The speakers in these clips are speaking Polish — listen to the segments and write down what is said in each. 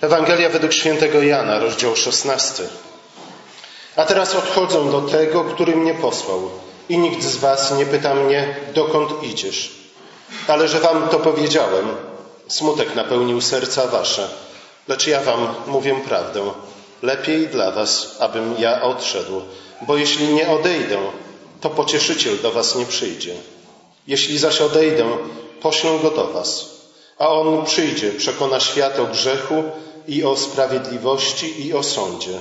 Ewangelia według świętego Jana, rozdział 16. A teraz odchodzę do tego, który mnie posłał. I nikt z was nie pyta mnie, dokąd idziesz. Ale że wam to powiedziałem, smutek napełnił serca wasze. Lecz ja wam mówię prawdę. Lepiej dla was, abym ja odszedł, bo jeśli nie odejdę, to pocieszyciel do was nie przyjdzie. Jeśli zaś odejdę, poślę go do was. A on przyjdzie, przekona świat o grzechu i o sprawiedliwości i o sądzie.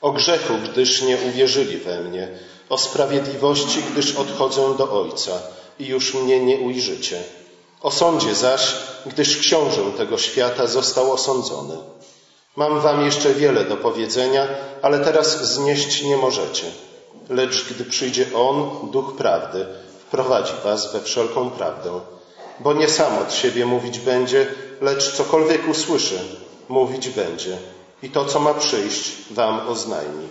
O grzechu, gdyż nie uwierzyli we mnie, o sprawiedliwości, gdyż odchodzę do Ojca i już mnie nie ujrzycie. O sądzie zaś, gdyż książę tego świata został osądzony. Mam wam jeszcze wiele do powiedzenia, ale teraz znieść nie możecie. Lecz gdy przyjdzie On, Duch Prawdy, wprowadzi was we wszelką prawdę. Bo nie sam od siebie mówić będzie, lecz cokolwiek usłyszy, mówić będzie. I to, co ma przyjść, wam oznajmi.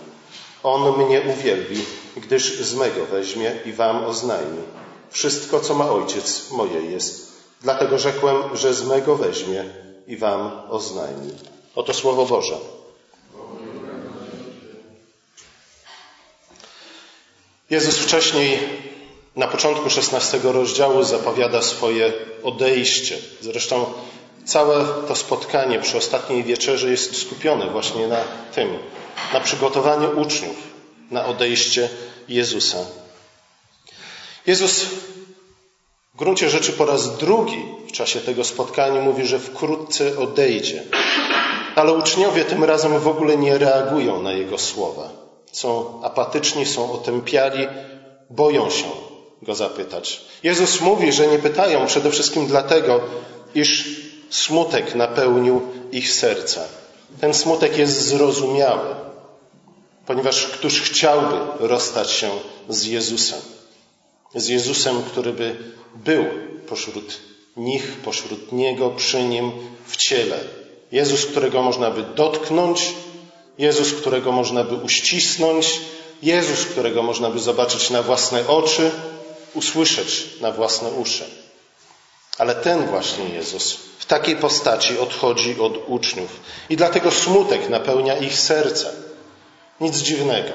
On mnie uwielbi, gdyż z mego weźmie i wam oznajmi. Wszystko, co ma ojciec, moje jest. Dlatego rzekłem, że z mego weźmie i wam oznajmi. Oto słowo Boże. Jezus wcześniej, na początku XVI rozdziału, zapowiada swoje odejście. Zresztą całe to spotkanie przy ostatniej wieczerzy jest skupione właśnie na tym, na przygotowaniu uczniów na odejście Jezusa. Jezus w gruncie rzeczy po raz drugi w czasie tego spotkania mówi, że wkrótce odejdzie. Ale uczniowie tym razem w ogóle nie reagują na jego słowa. Są apatyczni, są otępiali, boją się go zapytać. Jezus mówi, że nie pytają przede wszystkim dlatego, iż smutek napełnił ich serca. Ten smutek jest zrozumiały, ponieważ któż chciałby rozstać się z Jezusem? Z Jezusem, który by był pośród nich, pośród Niego, przy Nim w ciele. Jezus, którego można by dotknąć, Jezus, którego można by uścisnąć, Jezus, którego można by zobaczyć na własne oczy, usłyszeć na własne uszy. Ale ten właśnie Jezus w takiej postaci odchodzi od uczniów i dlatego smutek napełnia ich serce. Nic dziwnego.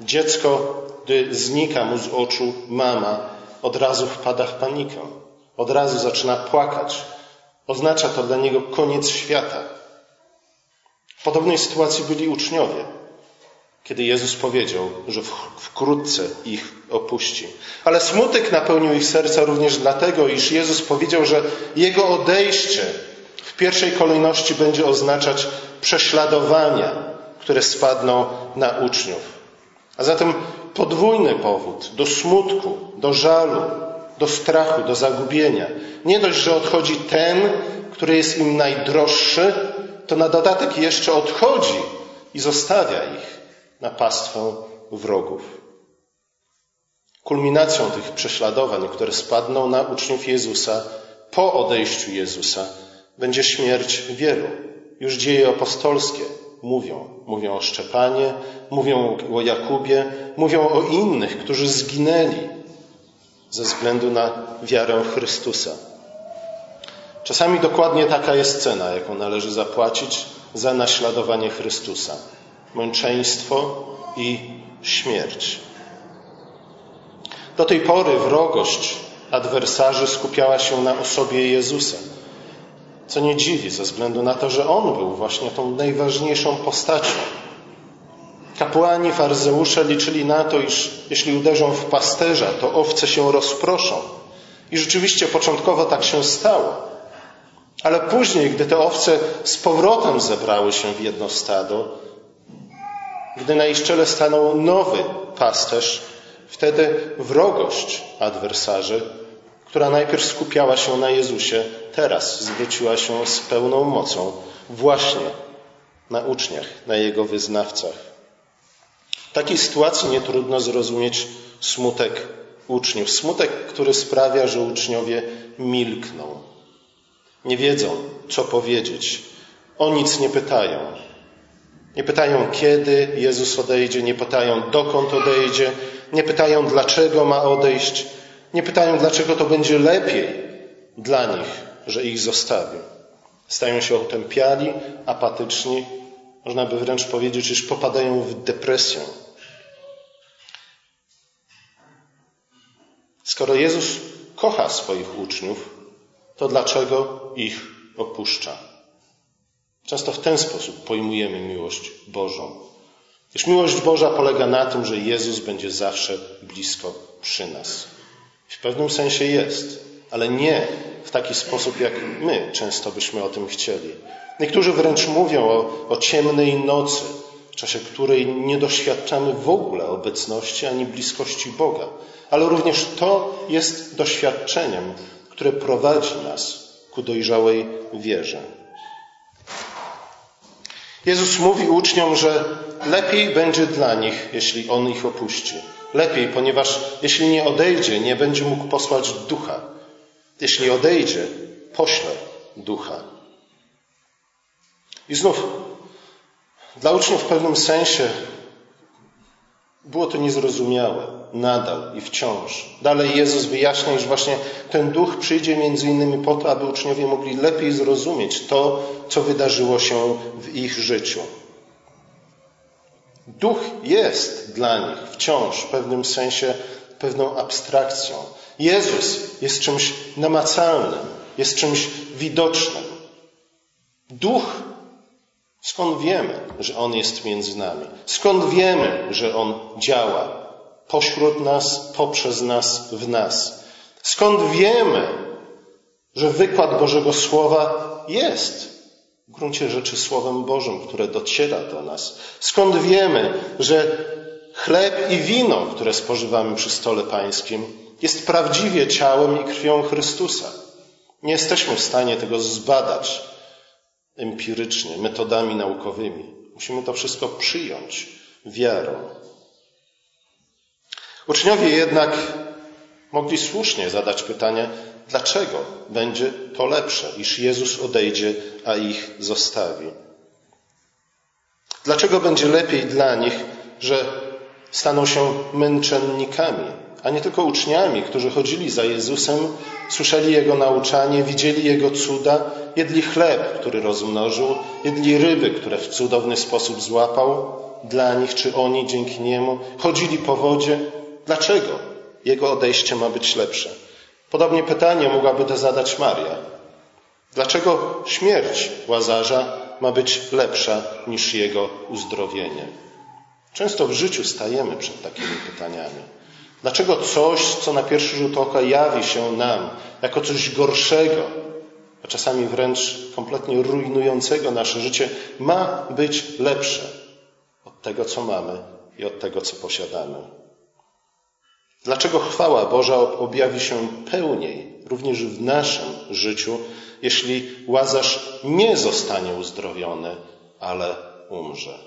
Dziecko, gdy znika mu z oczu mama, od razu wpada w panikę. Od razu zaczyna płakać. Oznacza to dla niego koniec świata. W podobnej sytuacji byli uczniowie, kiedy Jezus powiedział, że wkrótce ich opuści. Ale smutek napełnił ich serca również dlatego, iż Jezus powiedział, że Jego odejście w pierwszej kolejności będzie oznaczać prześladowania, które spadną na uczniów. A zatem podwójny powód do smutku, do żalu, do strachu, do zagubienia. Nie dość, że odchodzi ten, który jest im najdroższy, to na dodatek jeszcze odchodzi i zostawia ich na pastwę wrogów. Kulminacją tych prześladowań, które spadną na uczniów Jezusa po odejściu Jezusa, będzie śmierć wielu. Już dzieje apostolskie mówią. Mówią o Szczepanie, mówią o Jakubie, mówią o innych, którzy zginęli ze względu na wiarę Chrystusa. Czasami dokładnie taka jest cena, jaką należy zapłacić za naśladowanie Chrystusa: męczeństwo i śmierć. Do tej pory wrogość adwersarzy skupiała się na osobie Jezusa. Co nie dziwi, ze względu na to, że on był właśnie tą najważniejszą postacią. Kapłani, faryzeusze liczyli na to, iż jeśli uderzą w pasterza, to owce się rozproszą. I rzeczywiście początkowo tak się stało. Ale później, gdy te owce z powrotem zebrały się w jedno stado, gdy na ich czele stanął nowy pasterz, wtedy wrogość adwersarzy, która najpierw skupiała się na Jezusie, teraz zwróciła się z pełną mocą właśnie na uczniach, na jego wyznawcach. W takiej sytuacji nie trudno zrozumieć smutek uczniów. Smutek, który sprawia, że uczniowie milkną. Nie wiedzą, co powiedzieć. O nic nie pytają. Nie pytają, kiedy Jezus odejdzie, nie pytają, dokąd odejdzie, nie pytają, dlaczego ma odejść, nie pytają, dlaczego to będzie lepiej dla nich, że ich zostawił. Stają się otępiali, apatyczni, można by wręcz powiedzieć, że popadają w depresję. Skoro Jezus kocha swoich uczniów, to dlaczego ich opuszcza? Często w ten sposób pojmujemy miłość Bożą. Gdyż miłość Boża polega na tym, że Jezus będzie zawsze blisko przy nas. W pewnym sensie jest, ale nie w taki sposób, jak my często byśmy o tym chcieli. Niektórzy wręcz mówią o, o ciemnej nocy, w czasie której nie doświadczamy w ogóle obecności ani bliskości Boga. Ale również to jest doświadczeniem, które prowadzi nas ku dojrzałej wierze. Jezus mówi uczniom, że lepiej będzie dla nich, jeśli On ich opuści. Lepiej, ponieważ jeśli nie odejdzie, nie będzie mógł posłać ducha. Jeśli odejdzie, pośle ducha. I znów, dla uczniów w pewnym sensie było to niezrozumiałe, nadal i wciąż. Dalej Jezus wyjaśnia, iż właśnie ten duch przyjdzie między innymi po to, aby uczniowie mogli lepiej zrozumieć to, co wydarzyło się w ich życiu. Duch jest dla nich wciąż w pewnym sensie pewną abstrakcją. Jezus jest czymś namacalnym, jest czymś widocznym. Duch Skąd wiemy, że On jest między nami? Skąd wiemy, że On działa pośród nas, poprzez nas, w nas? Skąd wiemy, że wykład Bożego Słowa jest w gruncie rzeczy Słowem Bożym, które dociera do nas? Skąd wiemy, że chleb i wino, które spożywamy przy stole pańskim, jest prawdziwie ciałem i krwią Chrystusa? Nie jesteśmy w stanie tego zbadać empirycznie, metodami naukowymi. Musimy to wszystko przyjąć wiarą. Uczniowie jednak mogli słusznie zadać pytanie, dlaczego będzie to lepsze, iż Jezus odejdzie, a ich zostawi. Dlaczego będzie lepiej dla nich, że staną się męczennikami, a nie tylko uczniami, którzy chodzili za Jezusem, słyszeli Jego nauczanie, widzieli Jego cuda, jedli chleb, który rozmnożył, jedli ryby, które w cudowny sposób złapał dla nich czy oni dzięki Niemu, chodzili po wodzie. Dlaczego Jego odejście ma być lepsze? Podobnie pytanie mogłaby to zadać Maria. Dlaczego śmierć Łazarza ma być lepsza niż jego uzdrowienie? Często w życiu stajemy przed takimi pytaniami. Dlaczego coś, co na pierwszy rzut oka jawi się nam jako coś gorszego, a czasami wręcz kompletnie rujnującego nasze życie, ma być lepsze od tego, co mamy i od tego, co posiadamy? Dlaczego chwała Boża objawi się pełniej również w naszym życiu, jeśli łazarz nie zostanie uzdrowiony, ale umrze?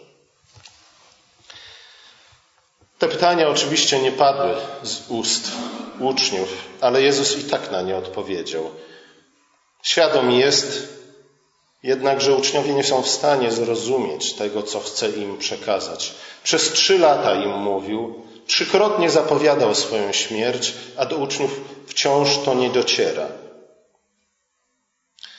Te pytania oczywiście nie padły z ust uczniów, ale Jezus i tak na nie odpowiedział. Świadom jest jednak, że uczniowie nie są w stanie zrozumieć tego, co chce im przekazać. Przez trzy lata im mówił, trzykrotnie zapowiadał swoją śmierć, a do uczniów wciąż to nie dociera.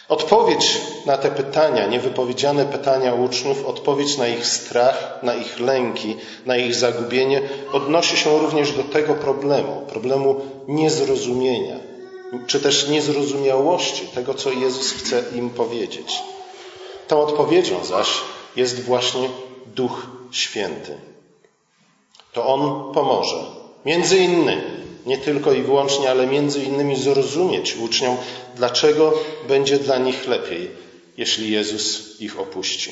Odpowiedź na te pytania, niewypowiedziane pytania uczniów, odpowiedź na ich strach, na ich lęki, na ich zagubienie, odnosi się również do tego problemu, problemu niezrozumienia, czy też niezrozumiałości tego, co Jezus chce im powiedzieć. Tą odpowiedzią zaś jest właśnie Duch Święty. To On pomoże. Między innymi, nie tylko i wyłącznie, ale między innymi zrozumieć uczniom, dlaczego będzie dla nich lepiej, jeśli Jezus ich opuści.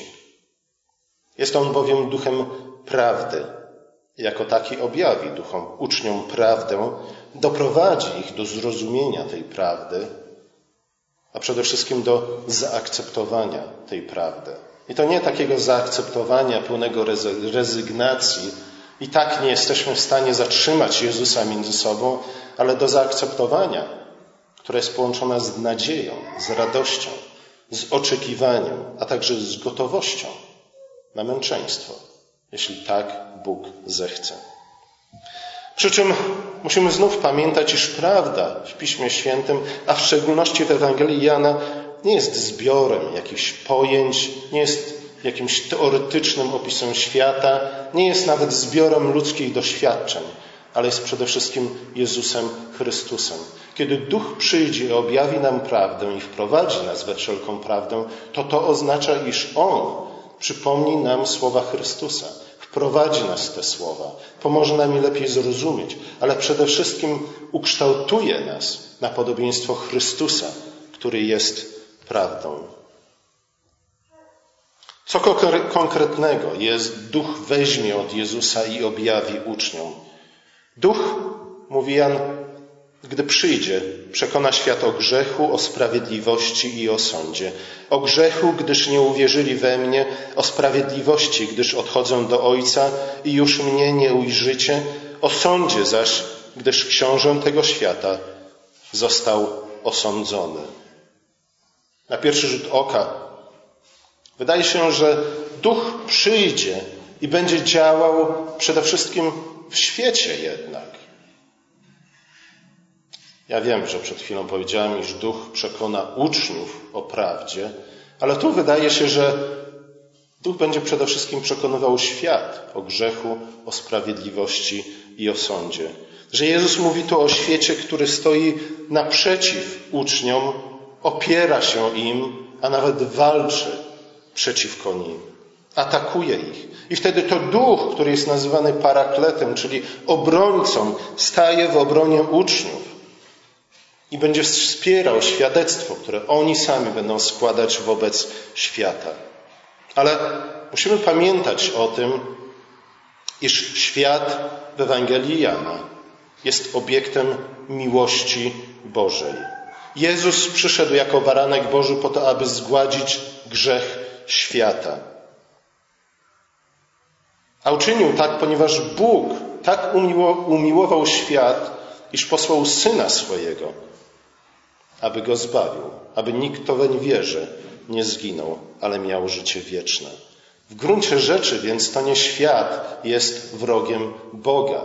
Jest On bowiem duchem prawdy. Jako taki objawi duchom, uczniom prawdę, doprowadzi ich do zrozumienia tej prawdy, a przede wszystkim do zaakceptowania tej prawdy. I to nie takiego zaakceptowania pełnego rezygnacji, i tak nie jesteśmy w stanie zatrzymać Jezusa między sobą, ale do zaakceptowania, które jest połączone z nadzieją, z radością, z oczekiwaniem, a także z gotowością na męczeństwo, jeśli tak Bóg zechce. Przy czym musimy znów pamiętać, iż prawda w Piśmie Świętym, a w szczególności w Ewangelii Jana, nie jest zbiorem jakichś pojęć, nie jest jakimś teoretycznym opisem świata, nie jest nawet zbiorem ludzkich doświadczeń, ale jest przede wszystkim Jezusem Chrystusem. Kiedy Duch przyjdzie i objawi nam prawdę i wprowadzi nas we wszelką prawdę, to to oznacza, iż On przypomni nam słowa Chrystusa, wprowadzi nas te słowa, pomoże nam je lepiej zrozumieć, ale przede wszystkim ukształtuje nas na podobieństwo Chrystusa, który jest prawdą. Co konkretnego jest Duch weźmie od Jezusa i objawi uczniom? Duch, mówi Jan, gdy przyjdzie, przekona świat o grzechu, o sprawiedliwości i o sądzie. O grzechu, gdyż nie uwierzyli we mnie, o sprawiedliwości, gdyż odchodzą do Ojca i już mnie nie ujrzycie, o sądzie zaś, gdyż książę tego świata został osądzony. Na pierwszy rzut oka wydaje się, że duch przyjdzie i będzie działał przede wszystkim w świecie jednak. Ja wiem, że przed chwilą powiedziałem, iż duch przekona uczniów o prawdzie, ale tu wydaje się, że duch będzie przede wszystkim przekonywał świat o grzechu, o sprawiedliwości i o sądzie. Że Jezus mówi tu o świecie, który stoi naprzeciw uczniom, opiera się im, a nawet walczy przeciwko nim. Atakuje ich. I wtedy to duch, który jest nazywany parakletem, czyli obrońcą, staje w obronie uczniów i będzie wspierał świadectwo, które oni sami będą składać wobec świata. Ale musimy pamiętać o tym, iż świat w Ewangelii Jana jest obiektem miłości Bożej. Jezus przyszedł jako baranek Boży po to, aby zgładzić grzech świata. A uczynił tak, ponieważ Bóg tak umiłował świat, iż posłał syna swojego, aby go zbawił, aby nikt, kto weń wierzy, nie zginął, ale miał życie wieczne. W gruncie rzeczy więc to nie świat jest wrogiem Boga.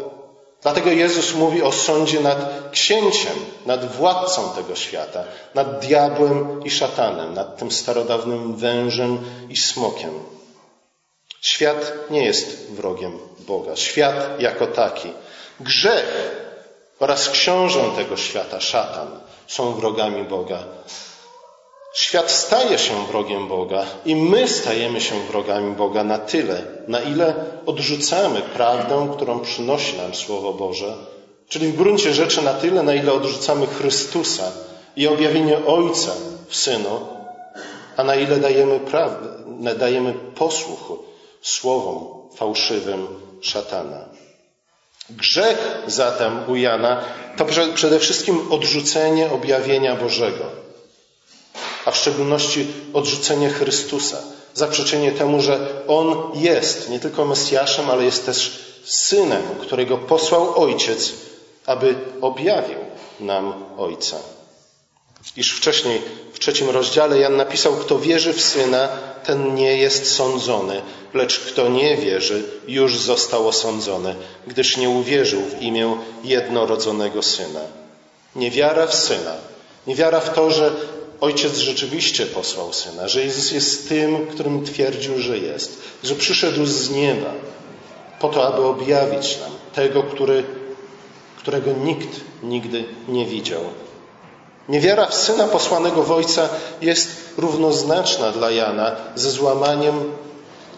Dlatego Jezus mówi o sądzie nad księciem, nad władcą tego świata, nad diabłem i szatanem, nad tym starodawnym wężem i smokiem. Świat nie jest wrogiem Boga. Świat jako taki. Grzech oraz książę tego świata, szatan, są wrogami Boga. Świat staje się wrogiem Boga i my stajemy się wrogami Boga na tyle, na ile odrzucamy prawdę, którą przynosi nam Słowo Boże, czyli w gruncie rzeczy na tyle, na ile odrzucamy Chrystusa i objawienie Ojca w Synu, a na ile dajemy, prawdę, dajemy posłuch słowom fałszywym szatana. Grzech zatem u Jana to przede wszystkim odrzucenie objawienia Bożego, a w szczególności odrzucenie Chrystusa, zaprzeczenie temu, że On jest nie tylko Mesjaszem, ale jest też Synem, którego posłał Ojciec, aby objawił nam Ojca. Iż wcześniej w trzecim rozdziale Jan napisał, kto wierzy w Syna, ten nie jest sądzony, lecz kto nie wierzy, już został osądzony, gdyż nie uwierzył w imię jednorodzonego Syna. Niewiara w Syna, niewiara w to, że Ojciec rzeczywiście posłał Syna, że Jezus jest tym, którym twierdził, że jest, że przyszedł z nieba po to, aby objawić nam tego, który, którego nikt nigdy nie widział. Niewiara w Syna posłanego w Ojca jest równoznaczna dla Jana ze złamaniem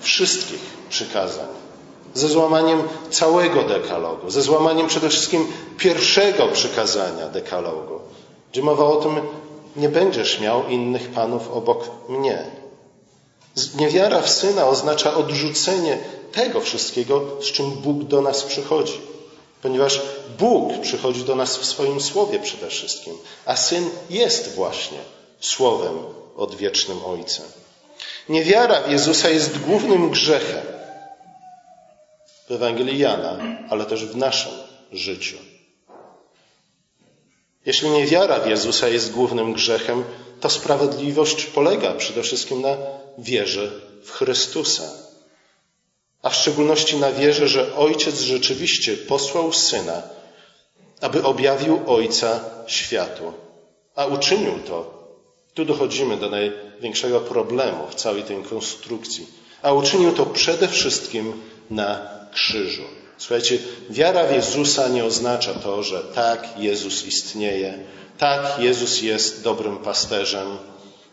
wszystkich przykazań, ze złamaniem całego dekalogu, ze złamaniem przede wszystkim pierwszego przykazania dekalogu, gdzie mowa o tym, nie będziesz miał innych panów obok mnie. Niewiara w Syna oznacza odrzucenie tego wszystkiego, z czym Bóg do nas przychodzi. Ponieważ Bóg przychodzi do nas w swoim Słowie przede wszystkim, a Syn jest właśnie Słowem odwiecznym Ojcem. Niewiara w Jezusa jest głównym grzechem w Ewangelii Jana, ale też w naszym życiu. Jeśli niewiara w Jezusa jest głównym grzechem, to sprawiedliwość polega przede wszystkim na wierze w Chrystusa, a w szczególności na wierze, że Ojciec rzeczywiście posłał Syna, aby objawił Ojca światu, a uczynił to Tu dochodzimy do największego problemu w całej tej konstrukcji. A uczynił to przede wszystkim na krzyżu. Słuchajcie, wiara w Jezusa nie oznacza to, że tak, Jezus istnieje, tak, Jezus jest dobrym pasterzem,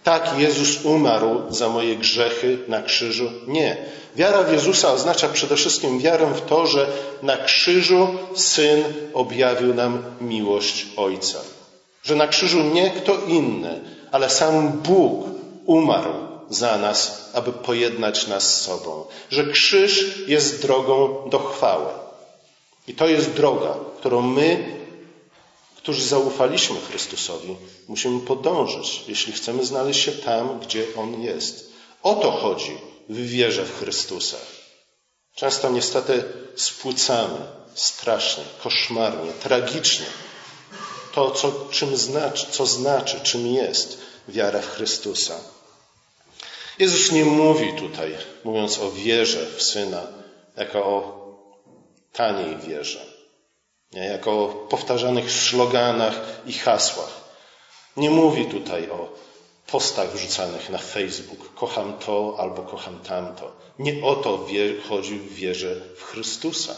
tak, Jezus umarł za moje grzechy na krzyżu. Nie. Wiara w Jezusa oznacza przede wszystkim wiarę w to, że na krzyżu Syn objawił nam miłość Ojca. Że na krzyżu nie kto inny, ale sam Bóg umarł za nas, aby pojednać nas z sobą. Że krzyż jest drogą do chwały. I to jest droga, którą my, którzy zaufaliśmy Chrystusowi, musimy podążyć, jeśli chcemy znaleźć się tam, gdzie On jest. O to chodzi w wierze w Chrystusa. Często niestety spłucamy strasznie, koszmarnie, tragicznie to, co, czym znaczy, co znaczy, czym jest wiara w Chrystusa. Jezus nie mówi tutaj, mówiąc o wierze w Syna, jako o taniej wierze, nie, jako o powtarzanych szloganach i hasłach. Nie mówi tutaj o postach wrzucanych na Facebook. Kocham to albo kocham tamto. Nie o to chodzi w wierze w Chrystusa.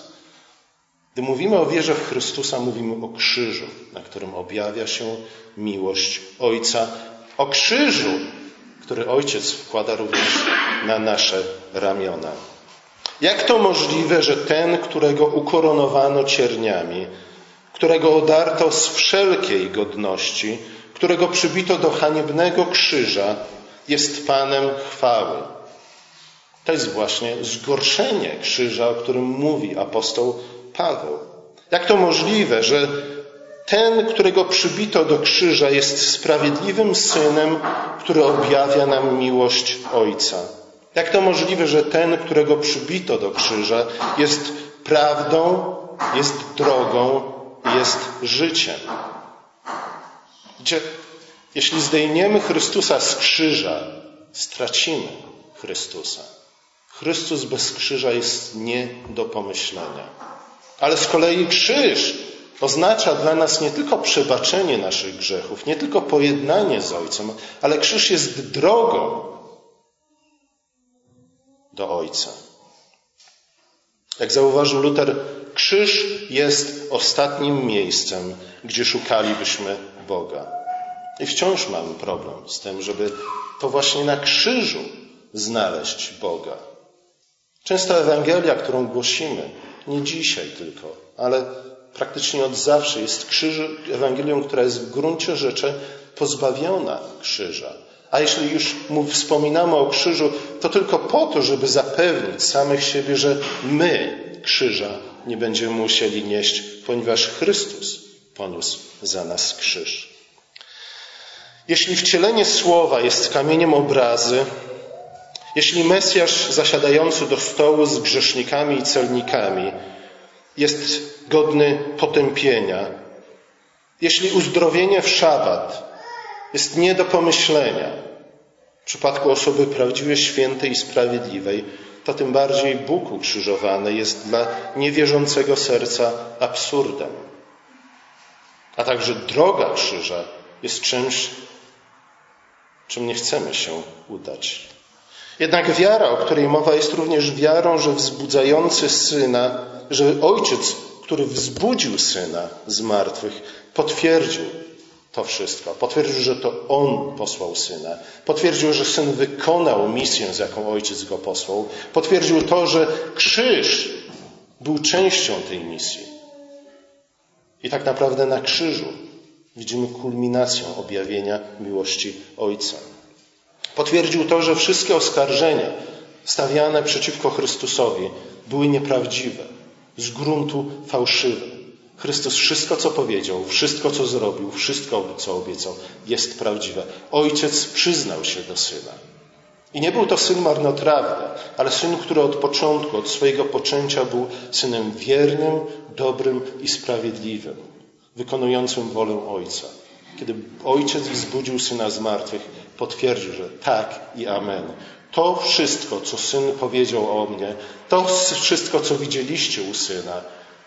Gdy mówimy o wierze w Chrystusa, mówimy o krzyżu, na którym objawia się miłość Ojca. O krzyżu, który Ojciec wkłada również na nasze ramiona. Jak to możliwe, że ten, którego ukoronowano cierniami, którego odarto z wszelkiej godności, którego przybito do haniebnego krzyża, jest Panem chwały? To jest właśnie zgorszenie krzyża, o którym mówi apostoł Paweł. Jak to możliwe, że ten, którego przybito do krzyża, jest sprawiedliwym synem, który objawia nam miłość Ojca? Jak to możliwe, że ten, którego przybito do krzyża, jest prawdą, jest drogą, jest życiem? Gdzie, jeśli zdejmiemy Chrystusa z krzyża, stracimy Chrystusa. Chrystus bez krzyża jest nie do pomyślenia. Ale z kolei krzyż oznacza dla nas nie tylko przebaczenie naszych grzechów, nie tylko pojednanie z Ojcem, ale krzyż jest drogą do Ojca. Jak zauważył Luter, krzyż jest ostatnim miejscem, gdzie szukalibyśmy Boga. I wciąż mamy problem z tym, żeby to właśnie na krzyżu znaleźć Boga. Często Ewangelia, którą głosimy, nie dzisiaj tylko, ale praktycznie od zawsze jest krzyż, Ewangelią, która jest w gruncie rzeczy pozbawiona krzyża. A jeśli już wspominamy o krzyżu, to tylko po to, żeby zapewnić samych siebie, że my krzyża nie będziemy musieli nieść, ponieważ Chrystus poniósł za nas krzyż. Jeśli wcielenie słowa jest kamieniem obrazy, jeśli Mesjasz zasiadający do stołu z grzesznikami i celnikami jest godny potępienia, jeśli uzdrowienie w szabat jest nie do pomyślenia w przypadku osoby prawdziwej, świętej i sprawiedliwej, to tym bardziej Bóg ukrzyżowany jest dla niewierzącego serca absurdem. A także droga krzyża jest czymś, czym nie chcemy się udać. Jednak wiara, o której mowa, jest również wiarą, że wzbudzający syna, że ojciec, który wzbudził syna z martwych, potwierdził to wszystko. Potwierdził, że to on posłał syna. Potwierdził, że syn wykonał misję, z jaką ojciec go posłał. Potwierdził to, że krzyż był częścią tej misji. I tak naprawdę na krzyżu widzimy kulminację objawienia miłości Ojca. Potwierdził to, że wszystkie oskarżenia stawiane przeciwko Chrystusowi były nieprawdziwe, z gruntu fałszywe. Chrystus wszystko, co powiedział, wszystko, co zrobił, wszystko, co obiecał, jest prawdziwe. Ojciec przyznał się do syna. I nie był to syn marnotrawny, ale syn, który od początku, od swojego poczęcia był synem wiernym, dobrym i sprawiedliwym, wykonującym wolę Ojca. Kiedy ojciec wzbudził syna z martwych, potwierdził, że tak i amen. To wszystko, co syn powiedział o mnie, to wszystko, co widzieliście u syna,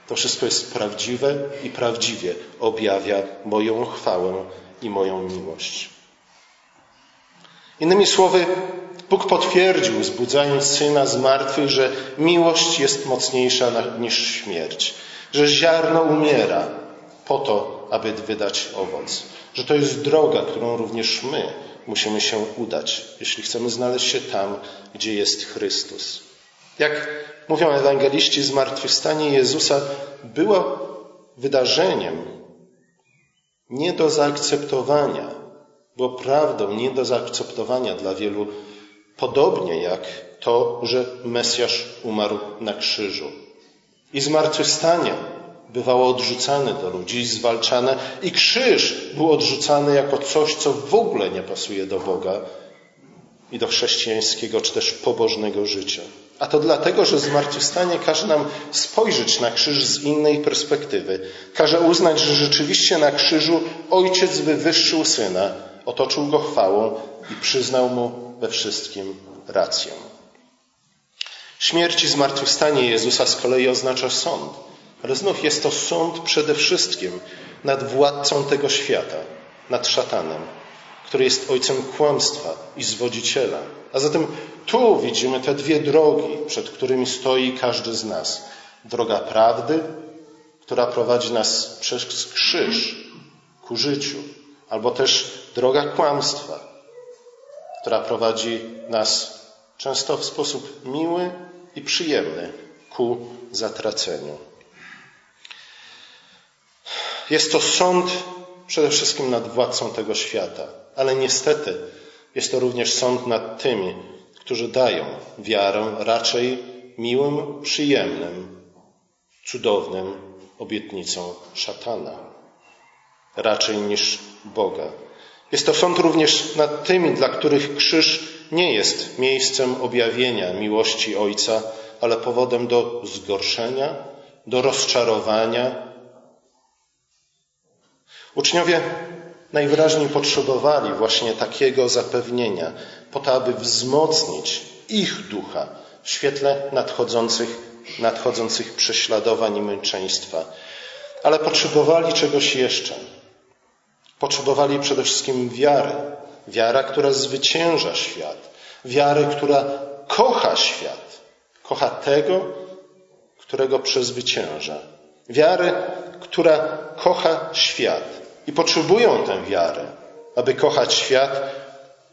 to wszystko jest prawdziwe i prawdziwie objawia moją chwałę i moją miłość. Innymi słowy, Bóg potwierdził, wzbudzając syna z martwych, że miłość jest mocniejsza niż śmierć, że ziarno umiera po to, aby wydać owoc, że to jest droga, którą również my musimy się udać, jeśli chcemy znaleźć się tam, gdzie jest Chrystus. Jak mówią ewangeliści, zmartwychwstanie Jezusa było wydarzeniem nie do zaakceptowania, było prawdą nie do zaakceptowania dla wielu, podobnie jak to, że Mesjasz umarł na krzyżu. I zmartwychwstanie bywało odrzucane do ludzi, zwalczane, i krzyż był odrzucany jako coś, co w ogóle nie pasuje do Boga i do chrześcijańskiego czy też pobożnego życia. A to dlatego, że zmartwychwstanie każe nam spojrzeć na krzyż z innej perspektywy. Każe uznać, że rzeczywiście na krzyżu Ojciec wywyższył Syna, otoczył Go chwałą i przyznał Mu we wszystkim rację. Śmierć i zmartwychwstanie Jezusa z kolei oznacza sąd. Ale znów jest to sąd przede wszystkim nad władcą tego świata, nad szatanem, który jest ojcem kłamstwa i zwodziciela. A zatem tu widzimy te dwie drogi, przed którymi stoi każdy z nas. Droga prawdy, która prowadzi nas przez krzyż ku życiu, albo też droga kłamstwa, która prowadzi nas często w sposób miły i przyjemny ku zatraceniu. Jest to sąd przede wszystkim nad władcą tego świata, ale niestety jest to również sąd nad tymi, którzy dają wiarę raczej miłym, przyjemnym, cudownym obietnicom szatana, raczej niż Boga. Jest to sąd również nad tymi, dla których krzyż nie jest miejscem objawienia miłości Ojca, ale powodem do zgorszenia, do rozczarowania, Uczniowie najwyraźniej potrzebowali właśnie takiego zapewnienia, po to, aby wzmocnić ich ducha w świetle nadchodzących, nadchodzących prześladowań i męczeństwa. Ale potrzebowali czegoś jeszcze. Potrzebowali przede wszystkim wiary. Wiara, która zwycięża świat. Wiary, która kocha świat. Kocha tego, którego przezwycięża. Wiary, która kocha świat i potrzebują tę wiarę, aby kochać świat,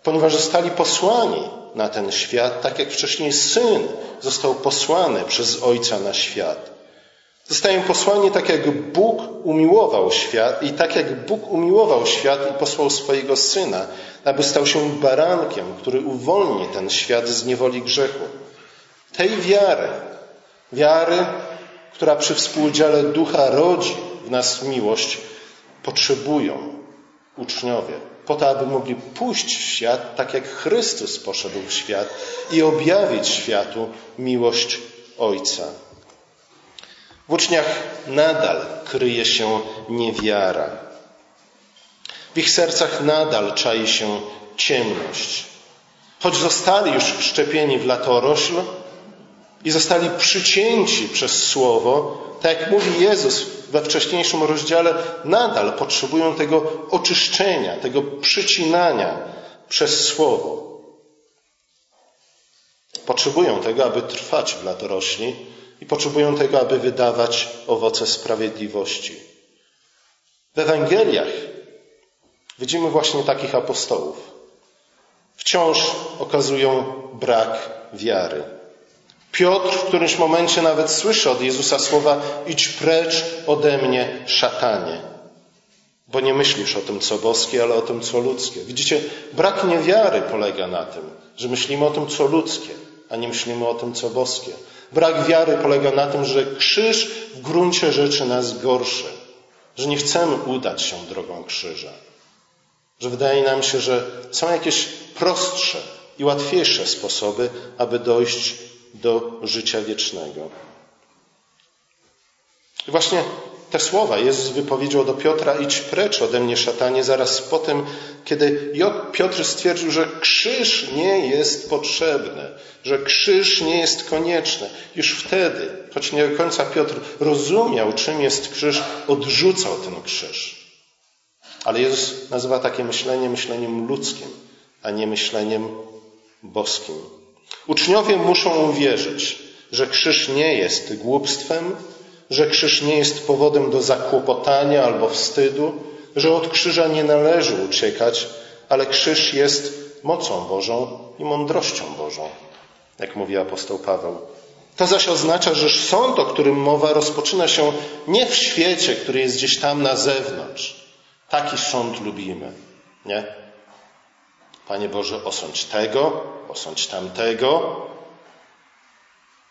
ponieważ zostali posłani na ten świat, tak jak wcześniej syn został posłany przez ojca na świat. Zostają posłani tak, jak Bóg umiłował świat i tak, jak Bóg umiłował świat i posłał swojego syna, aby stał się barankiem, który uwolni ten świat z niewoli grzechu. Tej wiary, wiary, która przy współudziale ducha rodzi w nas miłość, potrzebują uczniowie, po to, aby mogli pójść w świat tak jak Chrystus poszedł w świat i objawić światu miłość Ojca. W uczniach nadal kryje się niewiara. W ich sercach nadal czai się ciemność. Choć zostali już wszczepieni w latorośl i zostali przycięci przez Słowo, tak jak mówi Jezus we wcześniejszym rozdziale, nadal potrzebują tego oczyszczenia, tego przycinania przez Słowo. Potrzebują tego, aby trwać w latorośli i potrzebują tego, aby wydawać owoce sprawiedliwości. W Ewangeliach widzimy właśnie takich apostołów. Wciąż okazują brak wiary. Piotr w którymś momencie nawet słyszy od Jezusa słowa: idź precz ode mnie, szatanie. Bo nie myślisz o tym, co boskie, ale o tym, co ludzkie. Widzicie, brak niewiary polega na tym, że myślimy o tym, co ludzkie, a nie myślimy o tym, co boskie. Brak wiary polega na tym, że krzyż w gruncie rzeczy nas gorszy, że nie chcemy udać się drogą krzyża, że wydaje nam się, że są jakieś prostsze i łatwiejsze sposoby, aby dojść do życia wiecznego. I właśnie te słowa Jezus wypowiedział do Piotra: idź precz ode mnie, szatanie, zaraz po tym, kiedy Piotr stwierdził, że krzyż nie jest potrzebny, że krzyż nie jest konieczny. Już wtedy, choć nie do końca Piotr rozumiał, czym jest krzyż, odrzucał ten krzyż. Ale Jezus nazywa takie myślenie myśleniem ludzkim, a nie myśleniem boskim. Uczniowie muszą uwierzyć, że krzyż nie jest głupstwem, że krzyż nie jest powodem do zakłopotania albo wstydu, że od krzyża nie należy uciekać, ale krzyż jest mocą Bożą i mądrością Bożą, jak mówi apostoł Paweł. To zaś oznacza, że sąd, o którym mowa, rozpoczyna się nie w świecie, który jest gdzieś tam na zewnątrz. Taki sąd lubimy, nie? Panie Boże, osądź tego, osądź tamtego.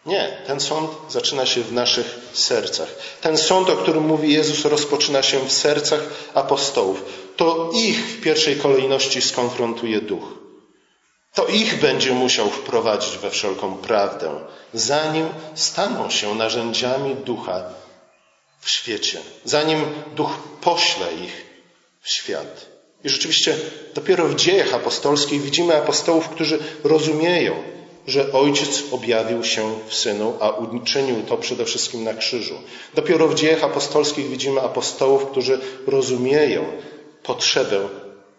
Nie, ten sąd zaczyna się w naszych sercach. Ten sąd, o którym mówi Jezus, rozpoczyna się w sercach apostołów. To ich w pierwszej kolejności skonfrontuje duch. To ich będzie musiał wprowadzić we wszelką prawdę, zanim staną się narzędziami ducha w świecie, zanim duch pośle ich w świat. I rzeczywiście dopiero w dziejach apostolskich widzimy apostołów, którzy rozumieją, że Ojciec objawił się w Synu, a uczynił to przede wszystkim na krzyżu. Dopiero w dziejach apostolskich widzimy apostołów, którzy rozumieją potrzebę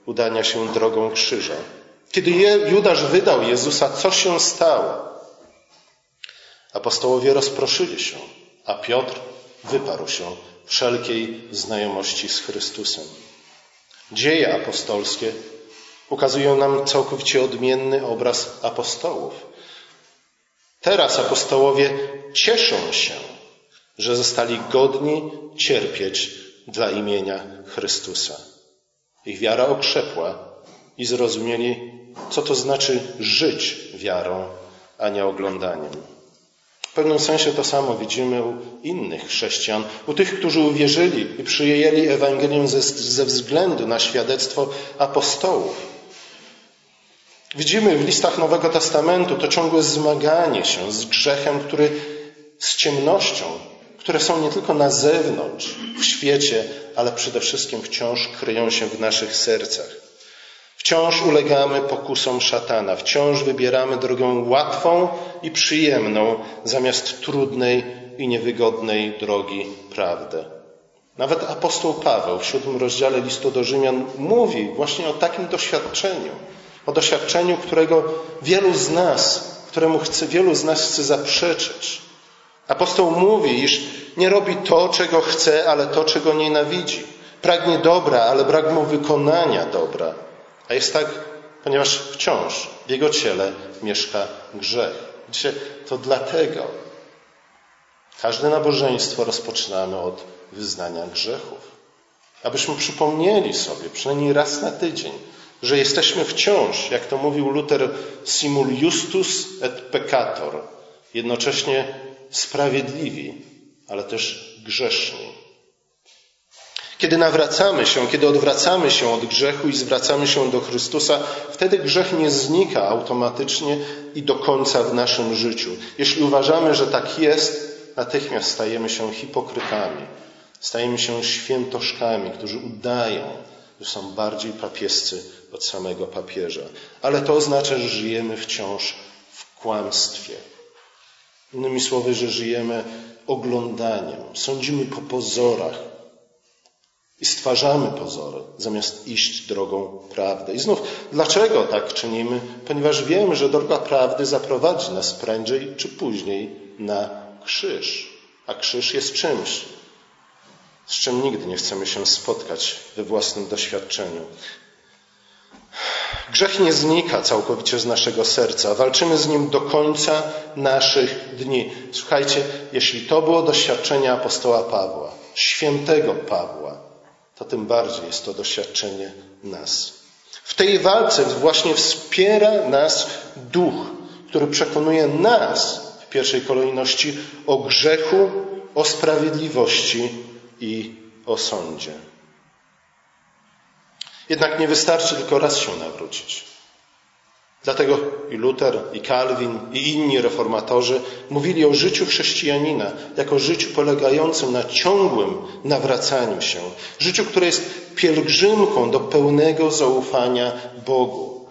udania się drogą krzyża. Kiedy Judasz wydał Jezusa, co się stało? Apostołowie rozproszyli się, a Piotr wyparł się wszelkiej znajomości z Chrystusem. Dzieje apostolskie ukazują nam całkowicie odmienny obraz apostołów. Teraz apostołowie cieszą się, że zostali godni cierpieć dla imienia Chrystusa. Ich wiara okrzepła i zrozumieli, co to znaczy żyć wiarą, a nie oglądaniem. W pewnym sensie to samo widzimy u innych chrześcijan, u tych, którzy uwierzyli i przyjęli Ewangelię ze, ze względu na świadectwo apostołów. Widzimy w listach Nowego Testamentu to ciągłe zmaganie się z grzechem, który z ciemnością, które są nie tylko na zewnątrz, w świecie, ale przede wszystkim wciąż kryją się w naszych sercach. Wciąż ulegamy pokusom szatana, wciąż wybieramy drogę łatwą i przyjemną zamiast trudnej i niewygodnej drogi prawdy. Nawet apostoł Paweł w siódmym rozdziale listu do Rzymian mówi właśnie o takim doświadczeniu. O doświadczeniu, którego wielu z nas, któremu chce, wielu z nas chce zaprzeczyć. Apostoł mówi, iż nie robi to, czego chce, ale to, czego nienawidzi. Pragnie dobra, ale brak mu wykonania dobra. A jest tak, ponieważ wciąż w jego ciele mieszka grzech. Widzicie, to dlatego każde nabożeństwo rozpoczynamy od wyznania grzechów. Abyśmy przypomnieli sobie, przynajmniej raz na tydzień, że jesteśmy wciąż, jak to mówił Luther, simul justus et peccator, jednocześnie sprawiedliwi, ale też grzeszni. Kiedy nawracamy się, kiedy odwracamy się od grzechu i zwracamy się do Chrystusa, wtedy grzech nie znika automatycznie i do końca w naszym życiu. Jeśli uważamy, że tak jest, natychmiast stajemy się hipokrytami, stajemy się świętoszkami, którzy udają, że są bardziej papiescy od samego papieża. Ale to oznacza, że żyjemy wciąż w kłamstwie. Innymi słowy, że żyjemy oglądaniem, sądzimy po pozorach, i stwarzamy pozory, zamiast iść drogą prawdy. I znów, dlaczego tak czynimy? Ponieważ wiemy, że droga prawdy zaprowadzi nas prędzej czy później na krzyż. A krzyż jest czymś, z czym nigdy nie chcemy się spotkać we własnym doświadczeniu. Grzech nie znika całkowicie z naszego serca. Walczymy z nim do końca naszych dni. Słuchajcie, jeśli to było doświadczenie apostoła Pawła, świętego Pawła, to tym bardziej jest to doświadczenie nas. W tej walce właśnie wspiera nas duch, który przekonuje nas w pierwszej kolejności o grzechu, o sprawiedliwości i o sądzie. Jednak nie wystarczy tylko raz się nawrócić. Dlatego i Luther, i Calvin, i inni reformatorzy mówili o życiu chrześcijanina jako życiu polegającym na ciągłym nawracaniu się, życiu, które jest pielgrzymką do pełnego zaufania Bogu.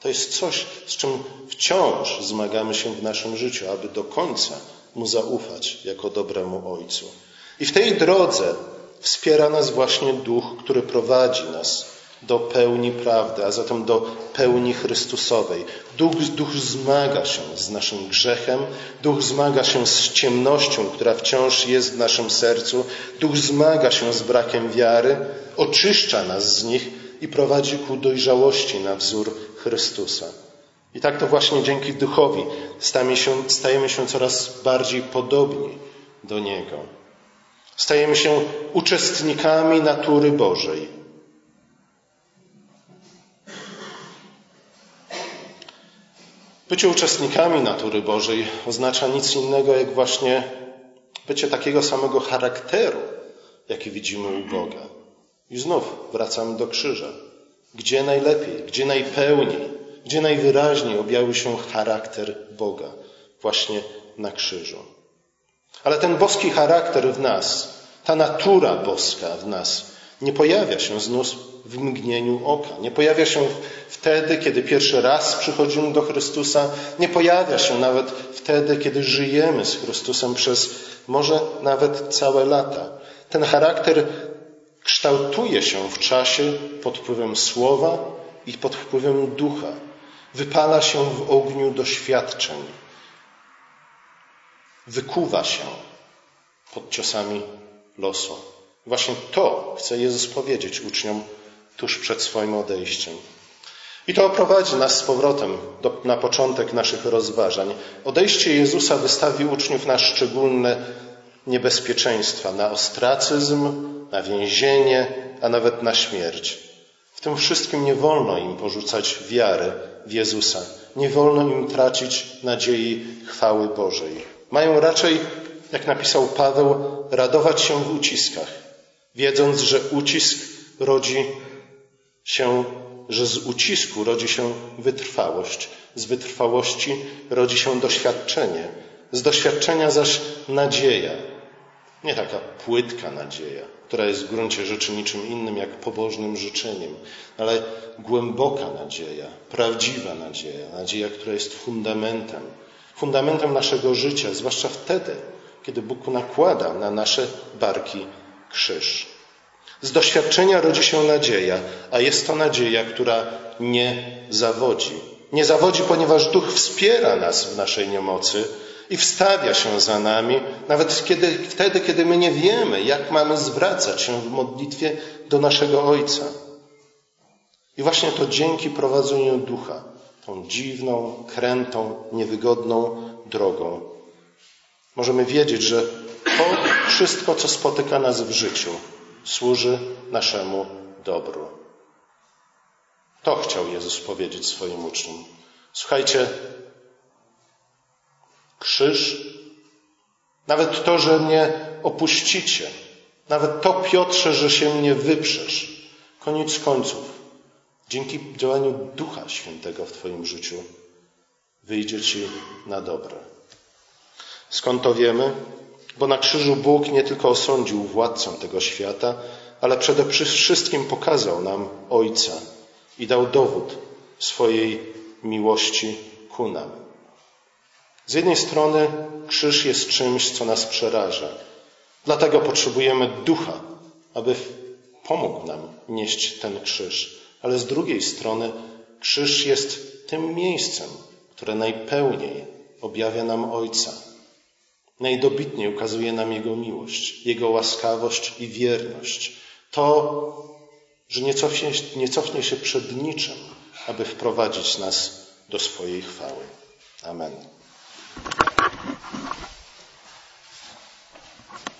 To jest coś, z czym wciąż zmagamy się w naszym życiu, aby do końca Mu zaufać jako dobremu Ojcu. I w tej drodze wspiera nas właśnie Duch, który prowadzi nas do pełni prawdy, a zatem do pełni Chrystusowej. Duch, duch zmaga się z naszym grzechem, duch zmaga się z ciemnością, która wciąż jest w naszym sercu, duch zmaga się z brakiem wiary, oczyszcza nas z nich i prowadzi ku dojrzałości na wzór Chrystusa. I tak to właśnie dzięki duchowi stajemy się, stajemy się coraz bardziej podobni do Niego. Stajemy się uczestnikami natury Bożej. Bycie uczestnikami natury Bożej oznacza nic innego jak właśnie bycie takiego samego charakteru, jaki widzimy u Boga. I znów wracamy do krzyża. Gdzie najlepiej, gdzie najpełniej, gdzie najwyraźniej objawił się charakter Boga? Właśnie na krzyżu. Ale ten boski charakter w nas, ta natura boska w nas, nie pojawia się znów w mgnieniu oka. Nie pojawia się wtedy, kiedy pierwszy raz przychodzimy do Chrystusa. Nie pojawia się nawet wtedy, kiedy żyjemy z Chrystusem przez może nawet całe lata. Ten charakter kształtuje się w czasie pod wpływem słowa i pod wpływem ducha. Wypala się w ogniu doświadczeń. Wykuwa się pod ciosami losu. Właśnie to chce Jezus powiedzieć uczniom tuż przed swoim odejściem. I to oprowadzi nas z powrotem do, na początek naszych rozważań. Odejście Jezusa wystawi uczniów na szczególne niebezpieczeństwa, na ostracyzm, na więzienie, a nawet na śmierć. W tym wszystkim nie wolno im porzucać wiary w Jezusa. Nie wolno im tracić nadziei chwały Bożej. Mają raczej, jak napisał Paweł, radować się w uciskach, wiedząc, że ucisk rodzi się, że z ucisku rodzi się wytrwałość, z wytrwałości rodzi się doświadczenie, z doświadczenia zaś nadzieja. Nie taka płytka nadzieja, która jest w gruncie rzeczy niczym innym jak pobożnym życzeniem, ale głęboka nadzieja, prawdziwa nadzieja, nadzieja, która jest fundamentem, fundamentem naszego życia, zwłaszcza wtedy, kiedy Bóg nakłada na nasze barki krzyż. Z doświadczenia rodzi się nadzieja, a jest to nadzieja, która nie zawodzi. Nie zawodzi, ponieważ Duch wspiera nas w naszej niemocy i wstawia się za nami, nawet kiedy, wtedy, kiedy my nie wiemy, jak mamy zwracać się w modlitwie do naszego Ojca. I właśnie to dzięki prowadzeniu Ducha, tą dziwną, krętą, niewygodną drogą, możemy wiedzieć, że to wszystko, co spotyka nas w życiu, służy naszemu dobru. To chciał Jezus powiedzieć swoim uczniom. Słuchajcie, krzyż, nawet to, że mnie opuścicie, nawet to, Piotrze, że się mnie wyprzesz, koniec końców, dzięki działaniu Ducha Świętego w Twoim życiu, wyjdzie Ci na dobre. Skąd to wiemy? Bo na krzyżu Bóg nie tylko osądził władcę tego świata, ale przede wszystkim pokazał nam Ojca i dał dowód swojej miłości ku nam. Z jednej strony krzyż jest czymś, co nas przeraża. Dlatego potrzebujemy ducha, aby pomógł nam nieść ten krzyż. Ale z drugiej strony krzyż jest tym miejscem, które najpełniej objawia nam Ojca Najdobitniej ukazuje nam Jego miłość, Jego łaskawość i wierność. To, że nie cofnie, nie cofnie się przed niczym, aby wprowadzić nas do swojej chwały. Amen.